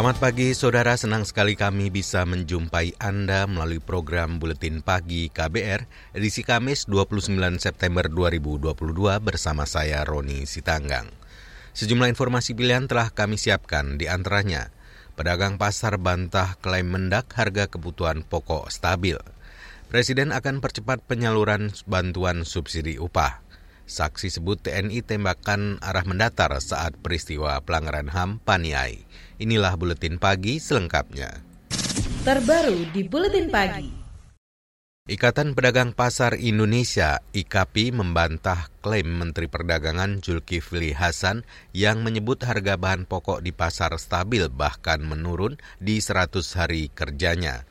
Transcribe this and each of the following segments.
Selamat pagi saudara, senang sekali kami bisa menjumpai Anda melalui program Buletin Pagi KBR edisi Kamis 29 September 2022 bersama saya Roni Sitanggang. Sejumlah informasi pilihan telah kami siapkan di antaranya pedagang pasar bantah klaim mendak harga kebutuhan pokok stabil. Presiden akan percepat penyaluran bantuan subsidi upah. Saksi sebut TNI tembakan arah mendatar saat peristiwa pelanggaran HAM Paniai. Inilah buletin pagi selengkapnya. Terbaru di buletin pagi. Ikatan Pedagang Pasar Indonesia IKAPI membantah klaim Menteri Perdagangan Zulkifli Hasan yang menyebut harga bahan pokok di pasar stabil bahkan menurun di 100 hari kerjanya.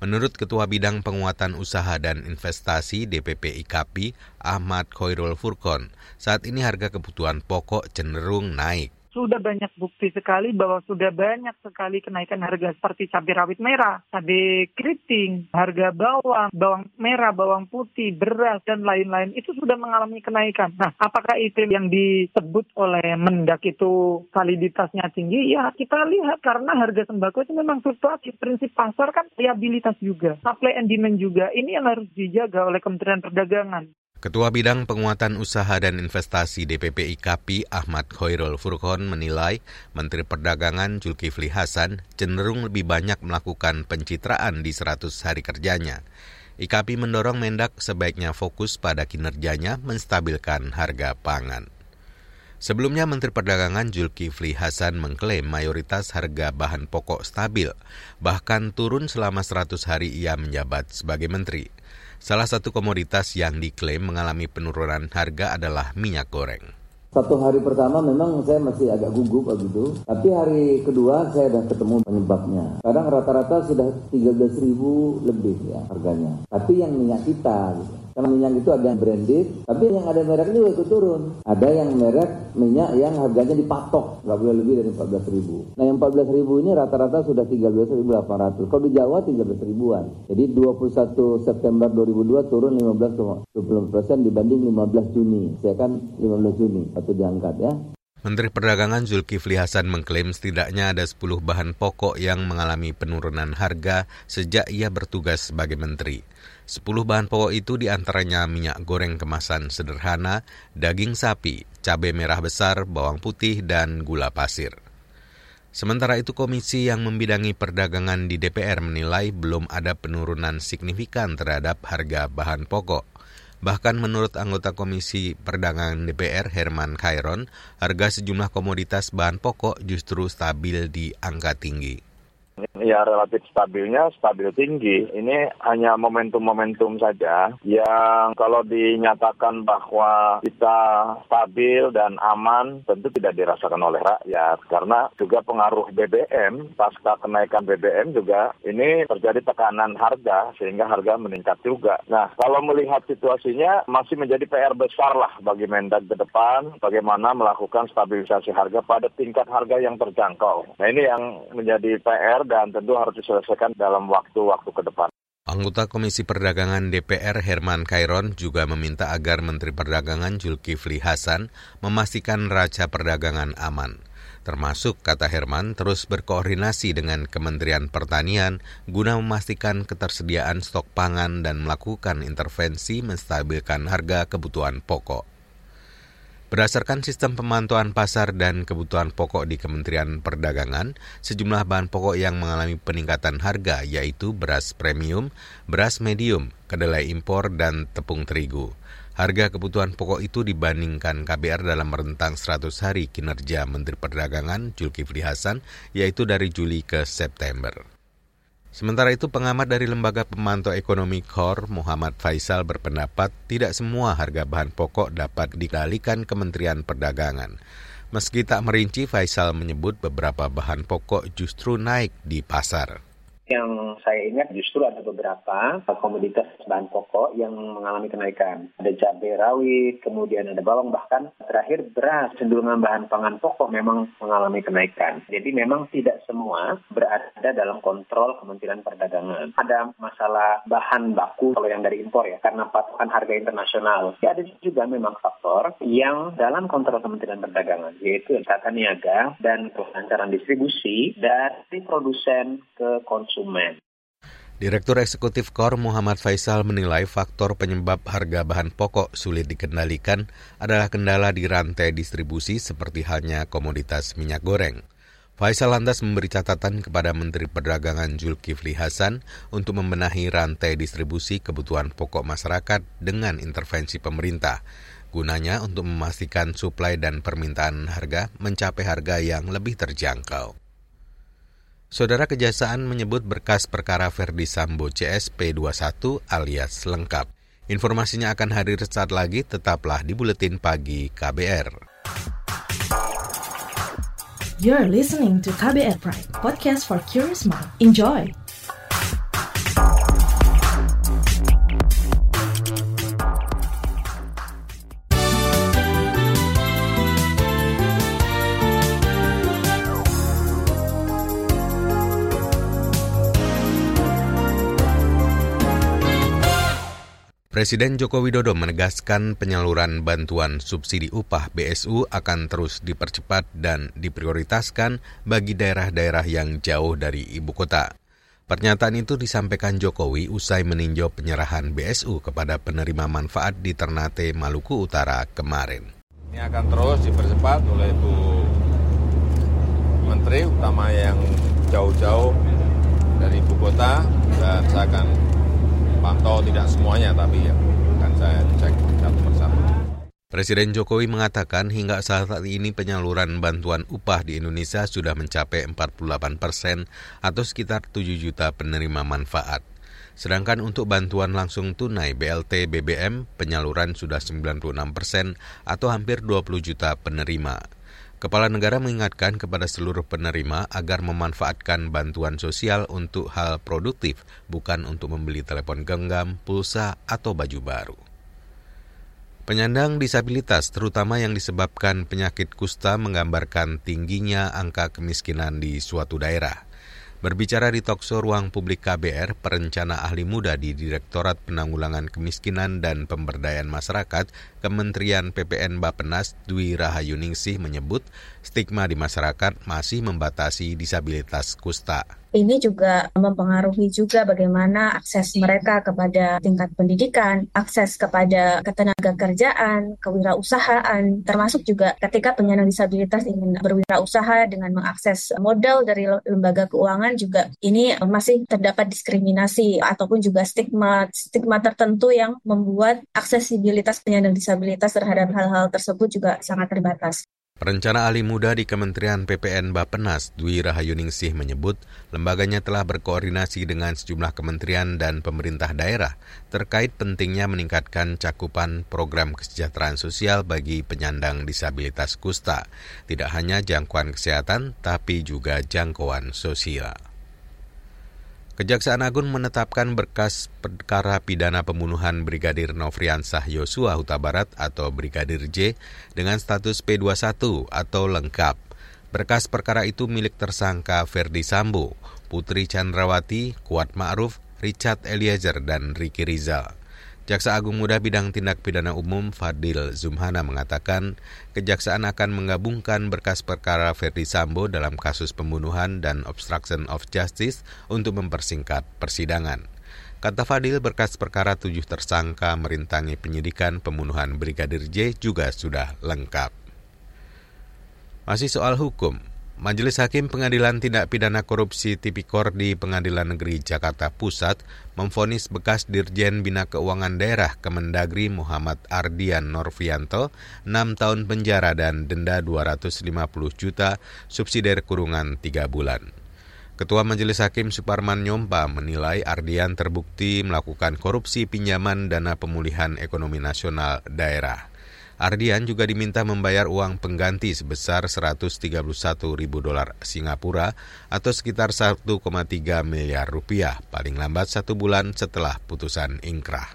Menurut Ketua Bidang Penguatan Usaha dan Investasi DPP IKAPI, Ahmad Khairul Furkon, saat ini harga kebutuhan pokok cenderung naik sudah banyak bukti sekali bahwa sudah banyak sekali kenaikan harga seperti cabai rawit merah, cabai keriting, harga bawang, bawang merah, bawang putih, beras, dan lain-lain itu sudah mengalami kenaikan. Nah, apakah itu yang disebut oleh Mendak itu validitasnya tinggi? Ya, kita lihat karena harga sembako itu memang fluktuatif. Prinsip pasar kan liabilitas juga, supply and demand juga. Ini yang harus dijaga oleh Kementerian Perdagangan. Ketua Bidang Penguatan Usaha dan Investasi DPP IKAPI Ahmad Khairul Furqon menilai Menteri Perdagangan Zulkifli Hasan cenderung lebih banyak melakukan pencitraan di 100 hari kerjanya. IKAPI mendorong Mendak sebaiknya fokus pada kinerjanya menstabilkan harga pangan. Sebelumnya Menteri Perdagangan Zulkifli Hasan mengklaim mayoritas harga bahan pokok stabil, bahkan turun selama 100 hari ia menjabat sebagai menteri. Salah satu komoditas yang diklaim mengalami penurunan harga adalah minyak goreng. Satu hari pertama memang saya masih agak gugup begitu, tapi hari kedua saya sudah ketemu penyebabnya. Kadang rata-rata sudah 13 ribu lebih ya harganya. Tapi yang minyak kita gitu. Karena minyak itu ada yang branded, tapi yang ada merek juga ikut turun. Ada yang merek minyak yang harganya dipatok, nggak boleh lebih dari 14 ribu. Nah yang 14 ribu ini rata-rata sudah 13.800. Kalau di Jawa 13 ribuan. Jadi 21 September 2002 turun 15,20 persen dibanding 15 Juni. Saya kan 15 Juni, atau diangkat ya. Menteri Perdagangan Zulkifli Hasan mengklaim setidaknya ada 10 bahan pokok yang mengalami penurunan harga sejak ia bertugas sebagai menteri. 10 bahan pokok itu di antaranya minyak goreng kemasan sederhana, daging sapi, cabai merah besar, bawang putih, dan gula pasir. Sementara itu komisi yang membidangi perdagangan di DPR menilai belum ada penurunan signifikan terhadap harga bahan pokok. Bahkan menurut anggota Komisi Perdagangan DPR Herman Khairon, harga sejumlah komoditas bahan pokok justru stabil di angka tinggi. Ya relatif stabilnya stabil tinggi. Ini hanya momentum-momentum saja yang kalau dinyatakan bahwa kita stabil dan aman tentu tidak dirasakan oleh rakyat karena juga pengaruh BBM pasca kenaikan BBM juga ini terjadi tekanan harga sehingga harga meningkat juga. Nah kalau melihat situasinya masih menjadi PR besar lah bagi Mendak ke depan bagaimana melakukan stabilisasi harga pada tingkat harga yang terjangkau. Nah ini yang menjadi PR dan tentu harus diselesaikan dalam waktu-waktu ke depan. Anggota Komisi Perdagangan DPR Herman Kairon juga meminta agar Menteri Perdagangan Zulkifli Hasan memastikan raca perdagangan aman. Termasuk, kata Herman, terus berkoordinasi dengan Kementerian Pertanian guna memastikan ketersediaan stok pangan dan melakukan intervensi menstabilkan harga kebutuhan pokok. Berdasarkan sistem pemantauan pasar dan kebutuhan pokok di Kementerian Perdagangan, sejumlah bahan pokok yang mengalami peningkatan harga yaitu beras premium, beras medium, kedelai impor, dan tepung terigu. Harga kebutuhan pokok itu dibandingkan KBR dalam rentang 100 hari kinerja Menteri Perdagangan Zulkifli Hasan, yaitu dari Juli ke September. Sementara itu pengamat dari Lembaga Pemantau Ekonomi KOR Muhammad Faisal berpendapat tidak semua harga bahan pokok dapat dikendalikan Kementerian Perdagangan. Meski tak merinci, Faisal menyebut beberapa bahan pokok justru naik di pasar Yang saya ingat justru ada beberapa komoditas bahan pokok yang mengalami kenaikan. Ada cabai rawit, kemudian ada bawang, bahkan terakhir beras, cenderungan bahan pangan pokok memang mengalami kenaikan. Jadi memang tidak semua berada dalam kontrol Kementerian Perdagangan. Ada masalah bahan baku kalau yang dari impor ya, karena patokan harga internasional. Ya, ada juga memang faktor yang dalam kontrol Kementerian Perdagangan, yaitu tata niaga dan kelancaran distribusi dari produsen ke konsumen konsumen. Direktur Eksekutif KOR Muhammad Faisal menilai faktor penyebab harga bahan pokok sulit dikendalikan adalah kendala di rantai distribusi seperti halnya komoditas minyak goreng. Faisal lantas memberi catatan kepada Menteri Perdagangan Zulkifli Hasan untuk membenahi rantai distribusi kebutuhan pokok masyarakat dengan intervensi pemerintah. Gunanya untuk memastikan suplai dan permintaan harga mencapai harga yang lebih terjangkau. Saudara Kejaksaan menyebut berkas perkara Verdi Sambo CSP 21 alias lengkap. Informasinya akan hadir saat lagi, tetaplah di Buletin Pagi KBR. You're listening to KBR Pride, podcast for curious mind. Enjoy! Presiden Joko Widodo menegaskan penyaluran bantuan subsidi upah BSU akan terus dipercepat dan diprioritaskan bagi daerah-daerah yang jauh dari ibu kota. Pernyataan itu disampaikan Jokowi usai meninjau penyerahan BSU kepada penerima manfaat di Ternate, Maluku Utara kemarin. Ini akan terus dipercepat oleh Bu Menteri, utama yang jauh-jauh dari ibu kota, dan saya akan pantau tidak semuanya, tapi ya akan saya cek satu persatu. Presiden Jokowi mengatakan hingga saat ini penyaluran bantuan upah di Indonesia sudah mencapai 48 persen atau sekitar 7 juta penerima manfaat. Sedangkan untuk bantuan langsung tunai BLT BBM, penyaluran sudah 96 persen atau hampir 20 juta penerima. Kepala negara mengingatkan kepada seluruh penerima agar memanfaatkan bantuan sosial untuk hal produktif, bukan untuk membeli telepon genggam, pulsa, atau baju baru. Penyandang disabilitas, terutama yang disebabkan penyakit kusta, menggambarkan tingginya angka kemiskinan di suatu daerah. Berbicara di Tokso Ruang Publik KBR, perencana ahli muda di Direktorat Penanggulangan Kemiskinan dan Pemberdayaan Masyarakat, Kementerian PPN Bapenas Dwi Rahayuningsih menyebut stigma di masyarakat masih membatasi disabilitas kusta ini juga mempengaruhi juga bagaimana akses mereka kepada tingkat pendidikan, akses kepada ketenaga kerjaan, kewirausahaan, termasuk juga ketika penyandang disabilitas ingin berwirausaha dengan mengakses modal dari lembaga keuangan juga ini masih terdapat diskriminasi ataupun juga stigma stigma tertentu yang membuat aksesibilitas penyandang disabilitas terhadap hal-hal tersebut juga sangat terbatas. Perencana ahli muda di Kementerian PPN Bapenas, Dwi Rahayuningsih menyebut lembaganya telah berkoordinasi dengan sejumlah kementerian dan pemerintah daerah terkait pentingnya meningkatkan cakupan program kesejahteraan sosial bagi penyandang disabilitas kusta, tidak hanya jangkauan kesehatan tapi juga jangkauan sosial. Kejaksaan Agung menetapkan berkas perkara pidana pembunuhan Brigadir Nofriansah Yosua Huta Barat atau Brigadir J dengan status P21 atau lengkap. Berkas perkara itu milik tersangka Ferdi Sambo, Putri Chandrawati, Kuat Ma'ruf, Richard Eliezer, dan Ricky Rizal. Jaksa Agung Muda Bidang Tindak Pidana Umum Fadil Zumhana mengatakan kejaksaan akan menggabungkan berkas perkara Ferdi Sambo dalam kasus pembunuhan dan obstruction of justice untuk mempersingkat persidangan. Kata Fadil, berkas perkara tujuh tersangka merintangi penyidikan pembunuhan Brigadir J juga sudah lengkap. Masih soal hukum, Majelis Hakim Pengadilan Tindak Pidana Korupsi Tipikor di Pengadilan Negeri Jakarta Pusat memfonis bekas Dirjen Bina Keuangan Daerah Kemendagri Muhammad Ardian Norvianto 6 tahun penjara dan denda 250 juta subsidi kurungan 3 bulan. Ketua Majelis Hakim Suparman Nyompa menilai Ardian terbukti melakukan korupsi pinjaman dana pemulihan ekonomi nasional daerah. Ardian juga diminta membayar uang pengganti sebesar 131 ribu dolar Singapura atau sekitar 1,3 miliar rupiah paling lambat satu bulan setelah putusan ingkrah.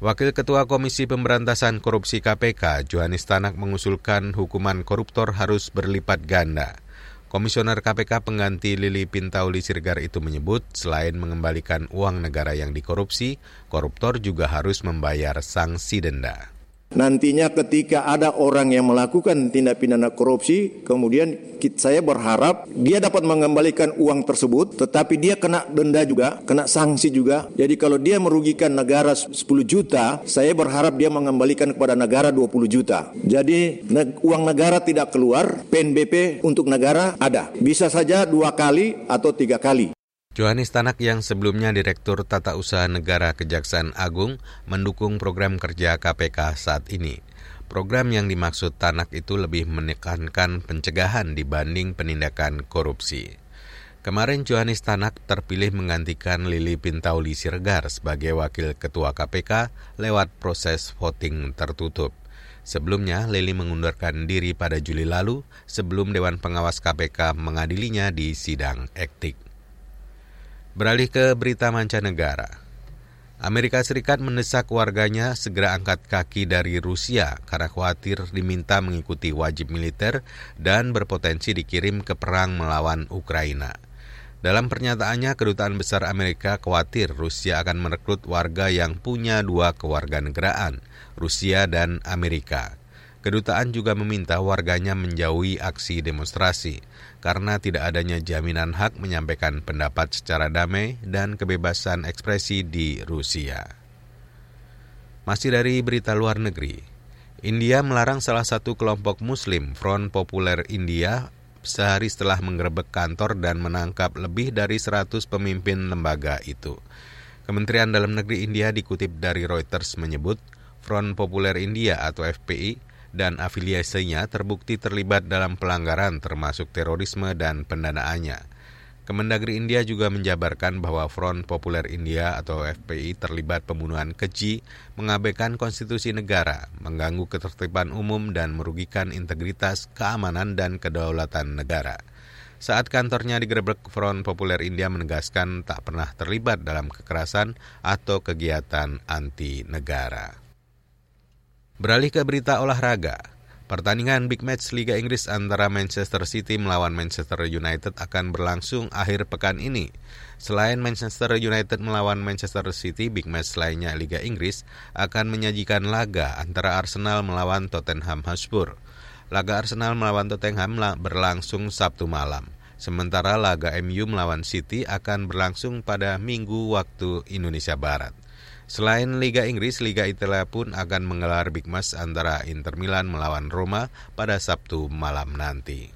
Wakil Ketua Komisi Pemberantasan Korupsi KPK, Johanis Tanak mengusulkan hukuman koruptor harus berlipat ganda. Komisioner KPK pengganti Lili Pintauli Sirgar itu menyebut selain mengembalikan uang negara yang dikorupsi, koruptor juga harus membayar sanksi denda. Nantinya ketika ada orang yang melakukan tindak pidana korupsi, kemudian saya berharap dia dapat mengembalikan uang tersebut, tetapi dia kena denda juga, kena sanksi juga. Jadi kalau dia merugikan negara 10 juta, saya berharap dia mengembalikan kepada negara 20 juta. Jadi uang negara tidak keluar, PNBP untuk negara ada. Bisa saja dua kali atau tiga kali. Johanis Tanak yang sebelumnya Direktur Tata Usaha Negara Kejaksaan Agung mendukung program kerja KPK saat ini. Program yang dimaksud Tanak itu lebih menekankan pencegahan dibanding penindakan korupsi. Kemarin Johanis Tanak terpilih menggantikan Lili Pintauli Siregar sebagai Wakil Ketua KPK lewat proses voting tertutup. Sebelumnya, Lili mengundurkan diri pada Juli lalu sebelum Dewan Pengawas KPK mengadilinya di sidang etik. Beralih ke berita mancanegara. Amerika Serikat mendesak warganya segera angkat kaki dari Rusia karena khawatir diminta mengikuti wajib militer dan berpotensi dikirim ke perang melawan Ukraina. Dalam pernyataannya, Kedutaan Besar Amerika khawatir Rusia akan merekrut warga yang punya dua kewarganegaraan, Rusia dan Amerika. Kedutaan juga meminta warganya menjauhi aksi demonstrasi karena tidak adanya jaminan hak menyampaikan pendapat secara damai dan kebebasan ekspresi di Rusia. Masih dari berita luar negeri, India melarang salah satu kelompok Muslim Front Populer India sehari setelah menggerebek kantor dan menangkap lebih dari 100 pemimpin lembaga itu. Kementerian Dalam Negeri India dikutip dari Reuters menyebut Front Populer India atau FPI dan afiliasinya terbukti terlibat dalam pelanggaran termasuk terorisme dan pendanaannya. Kemendagri India juga menjabarkan bahwa Front Populer India atau FPI terlibat pembunuhan keji, mengabaikan konstitusi negara, mengganggu ketertiban umum dan merugikan integritas, keamanan, dan kedaulatan negara. Saat kantornya digerebek, Front Populer India menegaskan tak pernah terlibat dalam kekerasan atau kegiatan anti negara. Beralih ke berita olahraga. Pertandingan Big Match Liga Inggris antara Manchester City melawan Manchester United akan berlangsung akhir pekan ini. Selain Manchester United melawan Manchester City, Big Match lainnya Liga Inggris akan menyajikan laga antara Arsenal melawan Tottenham Hotspur. Laga Arsenal melawan Tottenham berlangsung Sabtu malam. Sementara laga MU melawan City akan berlangsung pada Minggu waktu Indonesia Barat. Selain Liga Inggris, Liga Italia pun akan menggelar Big Match antara Inter Milan melawan Roma pada Sabtu malam nanti.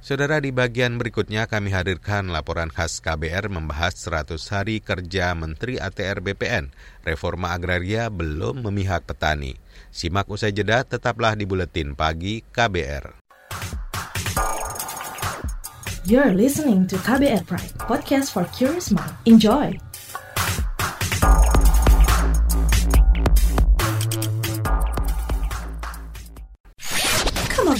Saudara di bagian berikutnya kami hadirkan laporan khas KBR membahas 100 hari kerja Menteri ATR BPN. Reforma agraria belum memihak petani. Simak usai jeda tetaplah di Buletin Pagi KBR. You're listening to KBR Pride, podcast for curious mind. Enjoy!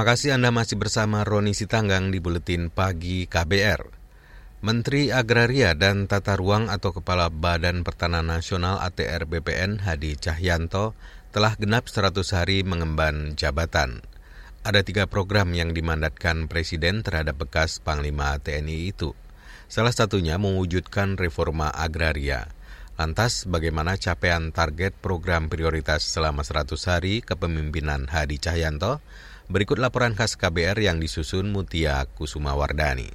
Terima kasih Anda masih bersama Roni Sitanggang di Buletin Pagi KBR. Menteri Agraria dan Tata Ruang atau Kepala Badan Pertanahan Nasional ATR BPN Hadi Cahyanto telah genap 100 hari mengemban jabatan. Ada tiga program yang dimandatkan Presiden terhadap bekas Panglima TNI itu. Salah satunya mewujudkan reforma agraria. Lantas, bagaimana capaian target program prioritas selama 100 hari kepemimpinan Hadi Cahyanto? Berikut laporan khas KBR yang disusun Mutia Kusuma Wardani.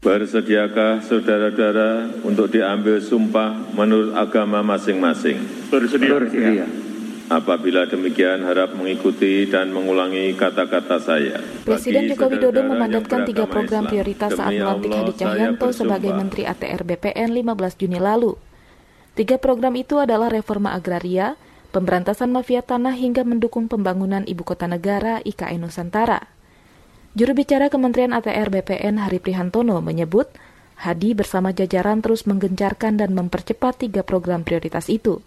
Bersediakah saudara-saudara untuk diambil sumpah menurut agama masing-masing? Bersedia. Bersedia. Apabila demikian, harap mengikuti dan mengulangi kata-kata saya. Presiden Joko Widodo memandatkan tiga program prioritas saat melantik Hadi Cahyanto sebagai Menteri ATR BPN 15 Juni lalu. Tiga program itu adalah reforma agraria, pemberantasan mafia tanah hingga mendukung pembangunan ibu kota negara IKN Nusantara. Juru bicara Kementerian ATR BPN Hari Prihantono menyebut, Hadi bersama jajaran terus menggencarkan dan mempercepat tiga program prioritas itu.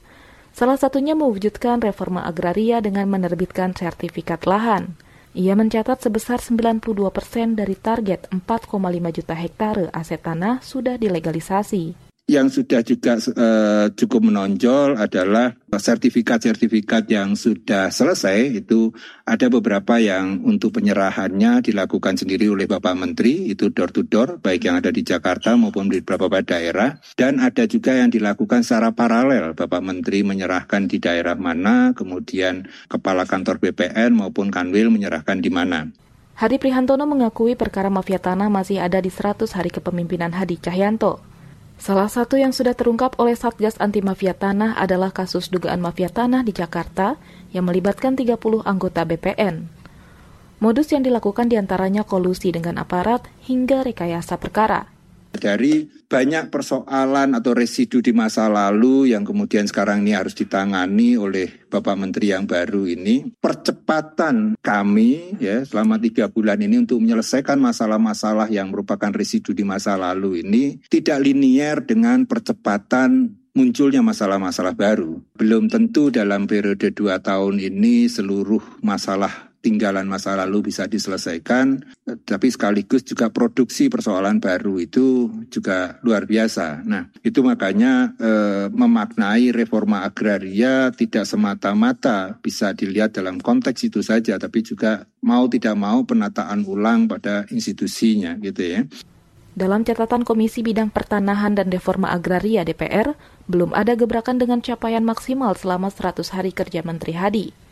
Salah satunya mewujudkan reforma agraria dengan menerbitkan sertifikat lahan. Ia mencatat sebesar 92 persen dari target 4,5 juta hektare aset tanah sudah dilegalisasi yang sudah juga uh, cukup menonjol adalah sertifikat-sertifikat yang sudah selesai itu ada beberapa yang untuk penyerahannya dilakukan sendiri oleh Bapak Menteri itu door to door baik yang ada di Jakarta maupun di beberapa daerah dan ada juga yang dilakukan secara paralel Bapak Menteri menyerahkan di daerah mana kemudian kepala kantor BPN maupun Kanwil menyerahkan di mana. Hadi Prihantono mengakui perkara mafia tanah masih ada di 100 hari kepemimpinan Hadi Cahyanto. Salah satu yang sudah terungkap oleh Satgas Anti Mafia Tanah adalah kasus dugaan mafia tanah di Jakarta yang melibatkan 30 anggota BPN. Modus yang dilakukan di antaranya kolusi dengan aparat hingga rekayasa perkara dari banyak persoalan atau residu di masa lalu yang kemudian sekarang ini harus ditangani oleh Bapak Menteri yang baru ini, percepatan kami ya selama tiga bulan ini untuk menyelesaikan masalah-masalah yang merupakan residu di masa lalu ini tidak linier dengan percepatan munculnya masalah-masalah baru. Belum tentu dalam periode dua tahun ini seluruh masalah tinggalan masa lalu bisa diselesaikan, tapi sekaligus juga produksi persoalan baru itu juga luar biasa. Nah, itu makanya eh, memaknai reforma agraria tidak semata-mata bisa dilihat dalam konteks itu saja, tapi juga mau tidak mau penataan ulang pada institusinya gitu ya. Dalam catatan Komisi Bidang Pertanahan dan Reforma Agraria DPR, belum ada gebrakan dengan capaian maksimal selama 100 hari kerja Menteri Hadi.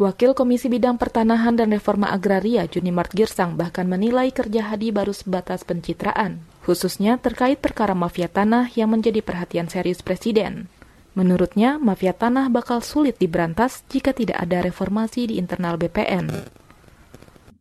Wakil Komisi Bidang Pertanahan dan Reforma Agraria Junimart Girsang bahkan menilai kerja Hadi baru sebatas pencitraan, khususnya terkait perkara mafia tanah yang menjadi perhatian serius Presiden. Menurutnya, mafia tanah bakal sulit diberantas jika tidak ada reformasi di internal BPN.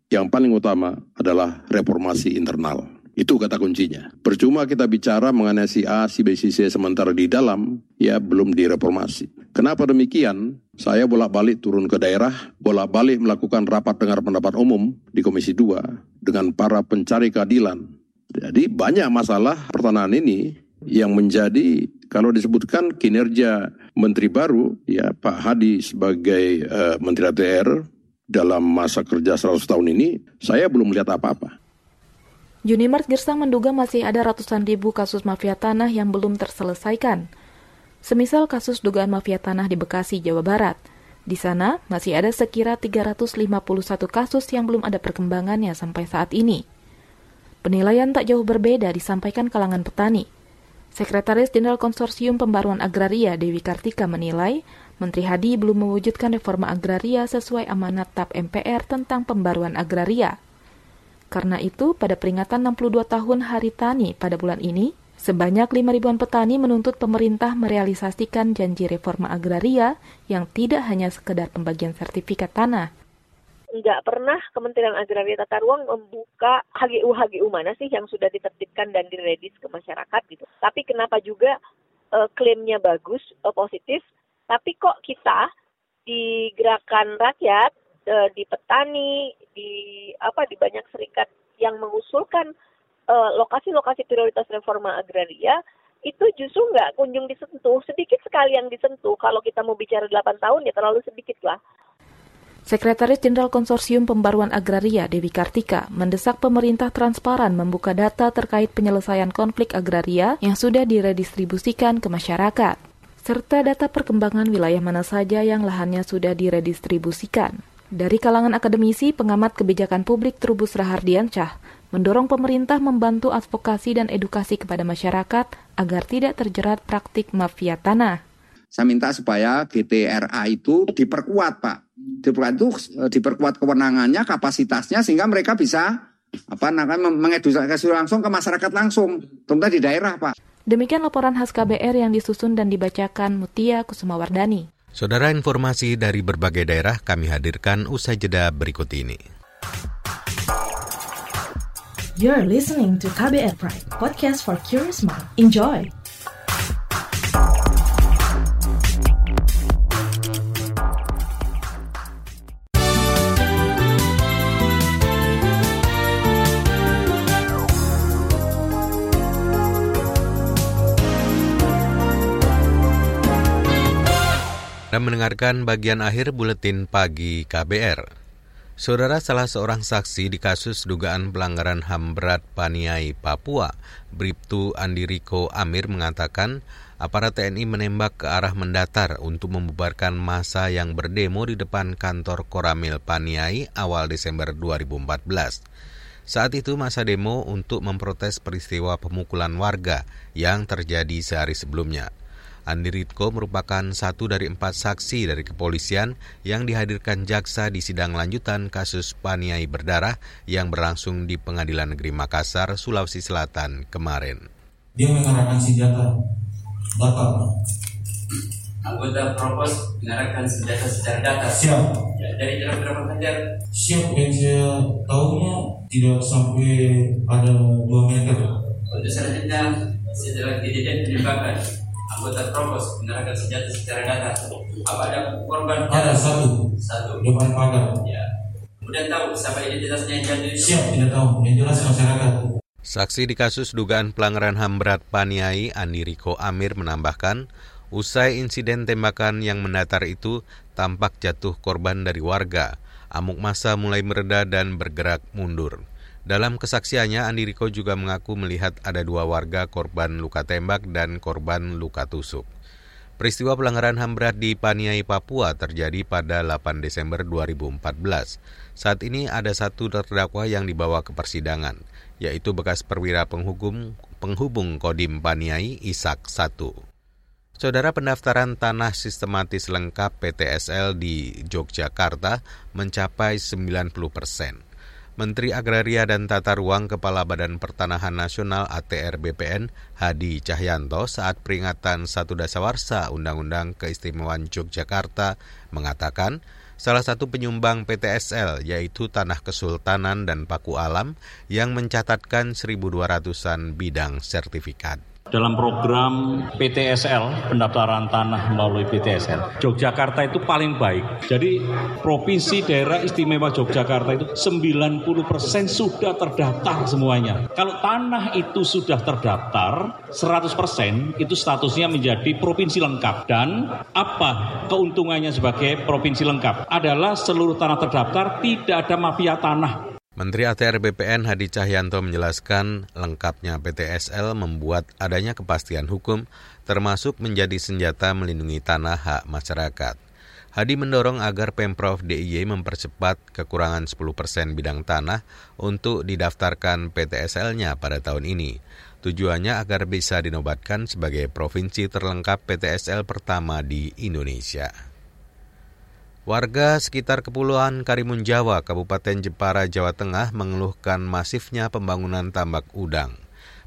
Yang paling utama adalah reformasi internal. Itu kata kuncinya. Percuma kita bicara mengenai si A, si B, si C sementara di dalam, ya belum direformasi. Kenapa demikian? Saya bolak-balik turun ke daerah, bolak-balik melakukan rapat dengar pendapat umum di Komisi 2 dengan para pencari keadilan. Jadi banyak masalah pertanahan ini yang menjadi kalau disebutkan kinerja menteri baru ya Pak Hadi sebagai uh, menteri ATR dalam masa kerja 100 tahun ini saya belum melihat apa-apa. Junimart Gersang menduga masih ada ratusan ribu kasus mafia tanah yang belum terselesaikan. Semisal kasus dugaan mafia tanah di Bekasi, Jawa Barat. Di sana masih ada sekira 351 kasus yang belum ada perkembangannya sampai saat ini. Penilaian tak jauh berbeda disampaikan kalangan petani. Sekretaris Jenderal Konsorsium Pembaruan Agraria Dewi Kartika menilai Menteri Hadi belum mewujudkan reforma agraria sesuai amanat TAP MPR tentang pembaruan agraria. Karena itu, pada peringatan 62 tahun Hari Tani pada bulan ini, sebanyak 5 ribuan petani menuntut pemerintah merealisasikan janji reforma agraria yang tidak hanya sekedar pembagian sertifikat tanah. Nggak pernah Kementerian Agraria Tata Ruang membuka HGU-HGU mana sih yang sudah ditertibkan dan diredis ke masyarakat gitu. Tapi kenapa juga uh, klaimnya bagus, uh, positif, tapi kok kita di gerakan rakyat uh, di petani, di apa di banyak serikat yang mengusulkan lokasi-lokasi prioritas reforma agraria itu justru nggak kunjung disentuh, sedikit sekali yang disentuh. Kalau kita mau bicara 8 tahun ya terlalu sedikit lah. Sekretaris Jenderal Konsorsium Pembaruan Agraria Dewi Kartika mendesak pemerintah transparan membuka data terkait penyelesaian konflik agraria yang sudah diredistribusikan ke masyarakat, serta data perkembangan wilayah mana saja yang lahannya sudah diredistribusikan. Dari kalangan akademisi, pengamat kebijakan publik Trubus Rahardiansyah mendorong pemerintah membantu advokasi dan edukasi kepada masyarakat agar tidak terjerat praktik mafia tanah. Saya minta supaya GTRA itu diperkuat, Pak. Diperkuat itu eh, diperkuat kewenangannya, kapasitasnya sehingga mereka bisa apa namanya mengedukasi langsung ke masyarakat langsung, terutama di daerah, Pak. Demikian laporan khas KBR yang disusun dan dibacakan Mutia Kusumawardani. Saudara informasi dari berbagai daerah kami hadirkan usai jeda berikut ini. You're listening to KBR Pride, podcast for curious mind. Enjoy! Dan mendengarkan bagian akhir buletin pagi KBR. Saudara salah seorang saksi di kasus dugaan pelanggaran HAM berat Paniai, Papua, Bribtu Andiriko Amir mengatakan aparat TNI menembak ke arah mendatar untuk membubarkan masa yang berdemo di depan kantor Koramil Paniai awal Desember 2014. Saat itu masa demo untuk memprotes peristiwa pemukulan warga yang terjadi sehari sebelumnya. Andi Ritko merupakan satu dari empat saksi dari kepolisian yang dihadirkan jaksa di sidang lanjutan kasus paniai berdarah yang berlangsung di Pengadilan Negeri Makassar, Sulawesi Selatan kemarin. Dia mengarahkan senjata. Bapak. Anggota propos mengarahkan senjata secara data. Siap. Ya, dari jarak berapa meter? Siap yang saya tahunya tidak sampai ada 2 meter. Untuk selanjutnya setelah kejadian penembakan anggota Provos menyerahkan senjata secara data. Apa ada korban? Ada satu. Satu. Depan pagar. Ya. Kemudian tahu siapa identitasnya yang itu? Siap, tidak tahu. Yang jelas masyarakat. Saksi di kasus dugaan pelanggaran HAM berat Paniai, Andi Riko Amir menambahkan, usai insiden tembakan yang mendatar itu, tampak jatuh korban dari warga. Amuk masa mulai mereda dan bergerak mundur. Dalam kesaksiannya, Andi Riko juga mengaku melihat ada dua warga korban luka tembak dan korban luka tusuk. Peristiwa pelanggaran HAM berat di Paniai, Papua terjadi pada 8 Desember 2014. Saat ini ada satu terdakwa yang dibawa ke persidangan, yaitu bekas perwira penghubung, penghubung Kodim Paniai Isak 1. Saudara pendaftaran tanah sistematis lengkap PTSL di Yogyakarta mencapai 90 persen. Menteri Agraria dan Tata Ruang Kepala Badan Pertanahan Nasional ATR BPN Hadi Cahyanto saat peringatan satu dasawarsa Undang-Undang Keistimewaan Yogyakarta mengatakan salah satu penyumbang PTSL yaitu Tanah Kesultanan dan Paku Alam yang mencatatkan 1.200-an bidang sertifikat dalam program PTSL, pendaftaran tanah melalui PTSL, Yogyakarta itu paling baik. Jadi Provinsi Daerah Istimewa Yogyakarta itu 90% sudah terdaftar semuanya. Kalau tanah itu sudah terdaftar, 100% itu statusnya menjadi provinsi lengkap. Dan apa keuntungannya sebagai provinsi lengkap? Adalah seluruh tanah terdaftar tidak ada mafia tanah. Menteri ATR BPN Hadi Cahyanto menjelaskan lengkapnya PTSL membuat adanya kepastian hukum termasuk menjadi senjata melindungi tanah hak masyarakat. Hadi mendorong agar Pemprov DIY mempercepat kekurangan 10 persen bidang tanah untuk didaftarkan PTSL-nya pada tahun ini. Tujuannya agar bisa dinobatkan sebagai provinsi terlengkap PTSL pertama di Indonesia. Warga sekitar Kepulauan Karimun Jawa, Kabupaten Jepara, Jawa Tengah mengeluhkan masifnya pembangunan tambak udang.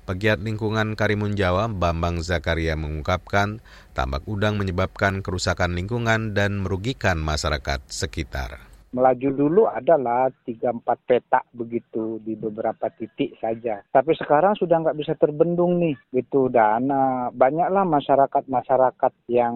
Pegiat lingkungan Karimun Jawa, Bambang Zakaria mengungkapkan, tambak udang menyebabkan kerusakan lingkungan dan merugikan masyarakat sekitar melaju dulu adalah tiga empat petak begitu di beberapa titik saja. Tapi sekarang sudah nggak bisa terbendung nih gitu dan uh, banyaklah masyarakat-masyarakat yang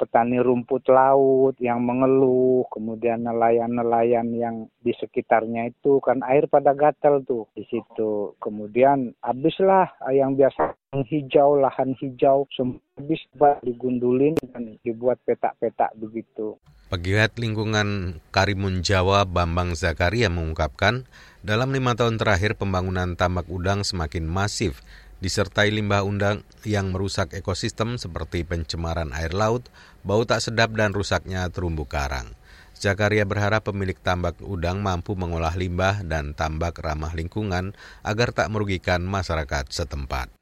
petani rumput laut yang mengeluh, kemudian nelayan-nelayan yang di sekitarnya itu kan air pada gatel tuh di situ. Kemudian habislah yang biasa hijau, lahan hijau, semua habis digundulin dan dibuat petak-petak begitu. Pegiat lingkungan Karimun Jawa Bambang Zakaria mengungkapkan, dalam lima tahun terakhir pembangunan tambak udang semakin masif, disertai limbah undang yang merusak ekosistem seperti pencemaran air laut, bau tak sedap dan rusaknya terumbu karang. Zakaria berharap pemilik tambak udang mampu mengolah limbah dan tambak ramah lingkungan agar tak merugikan masyarakat setempat.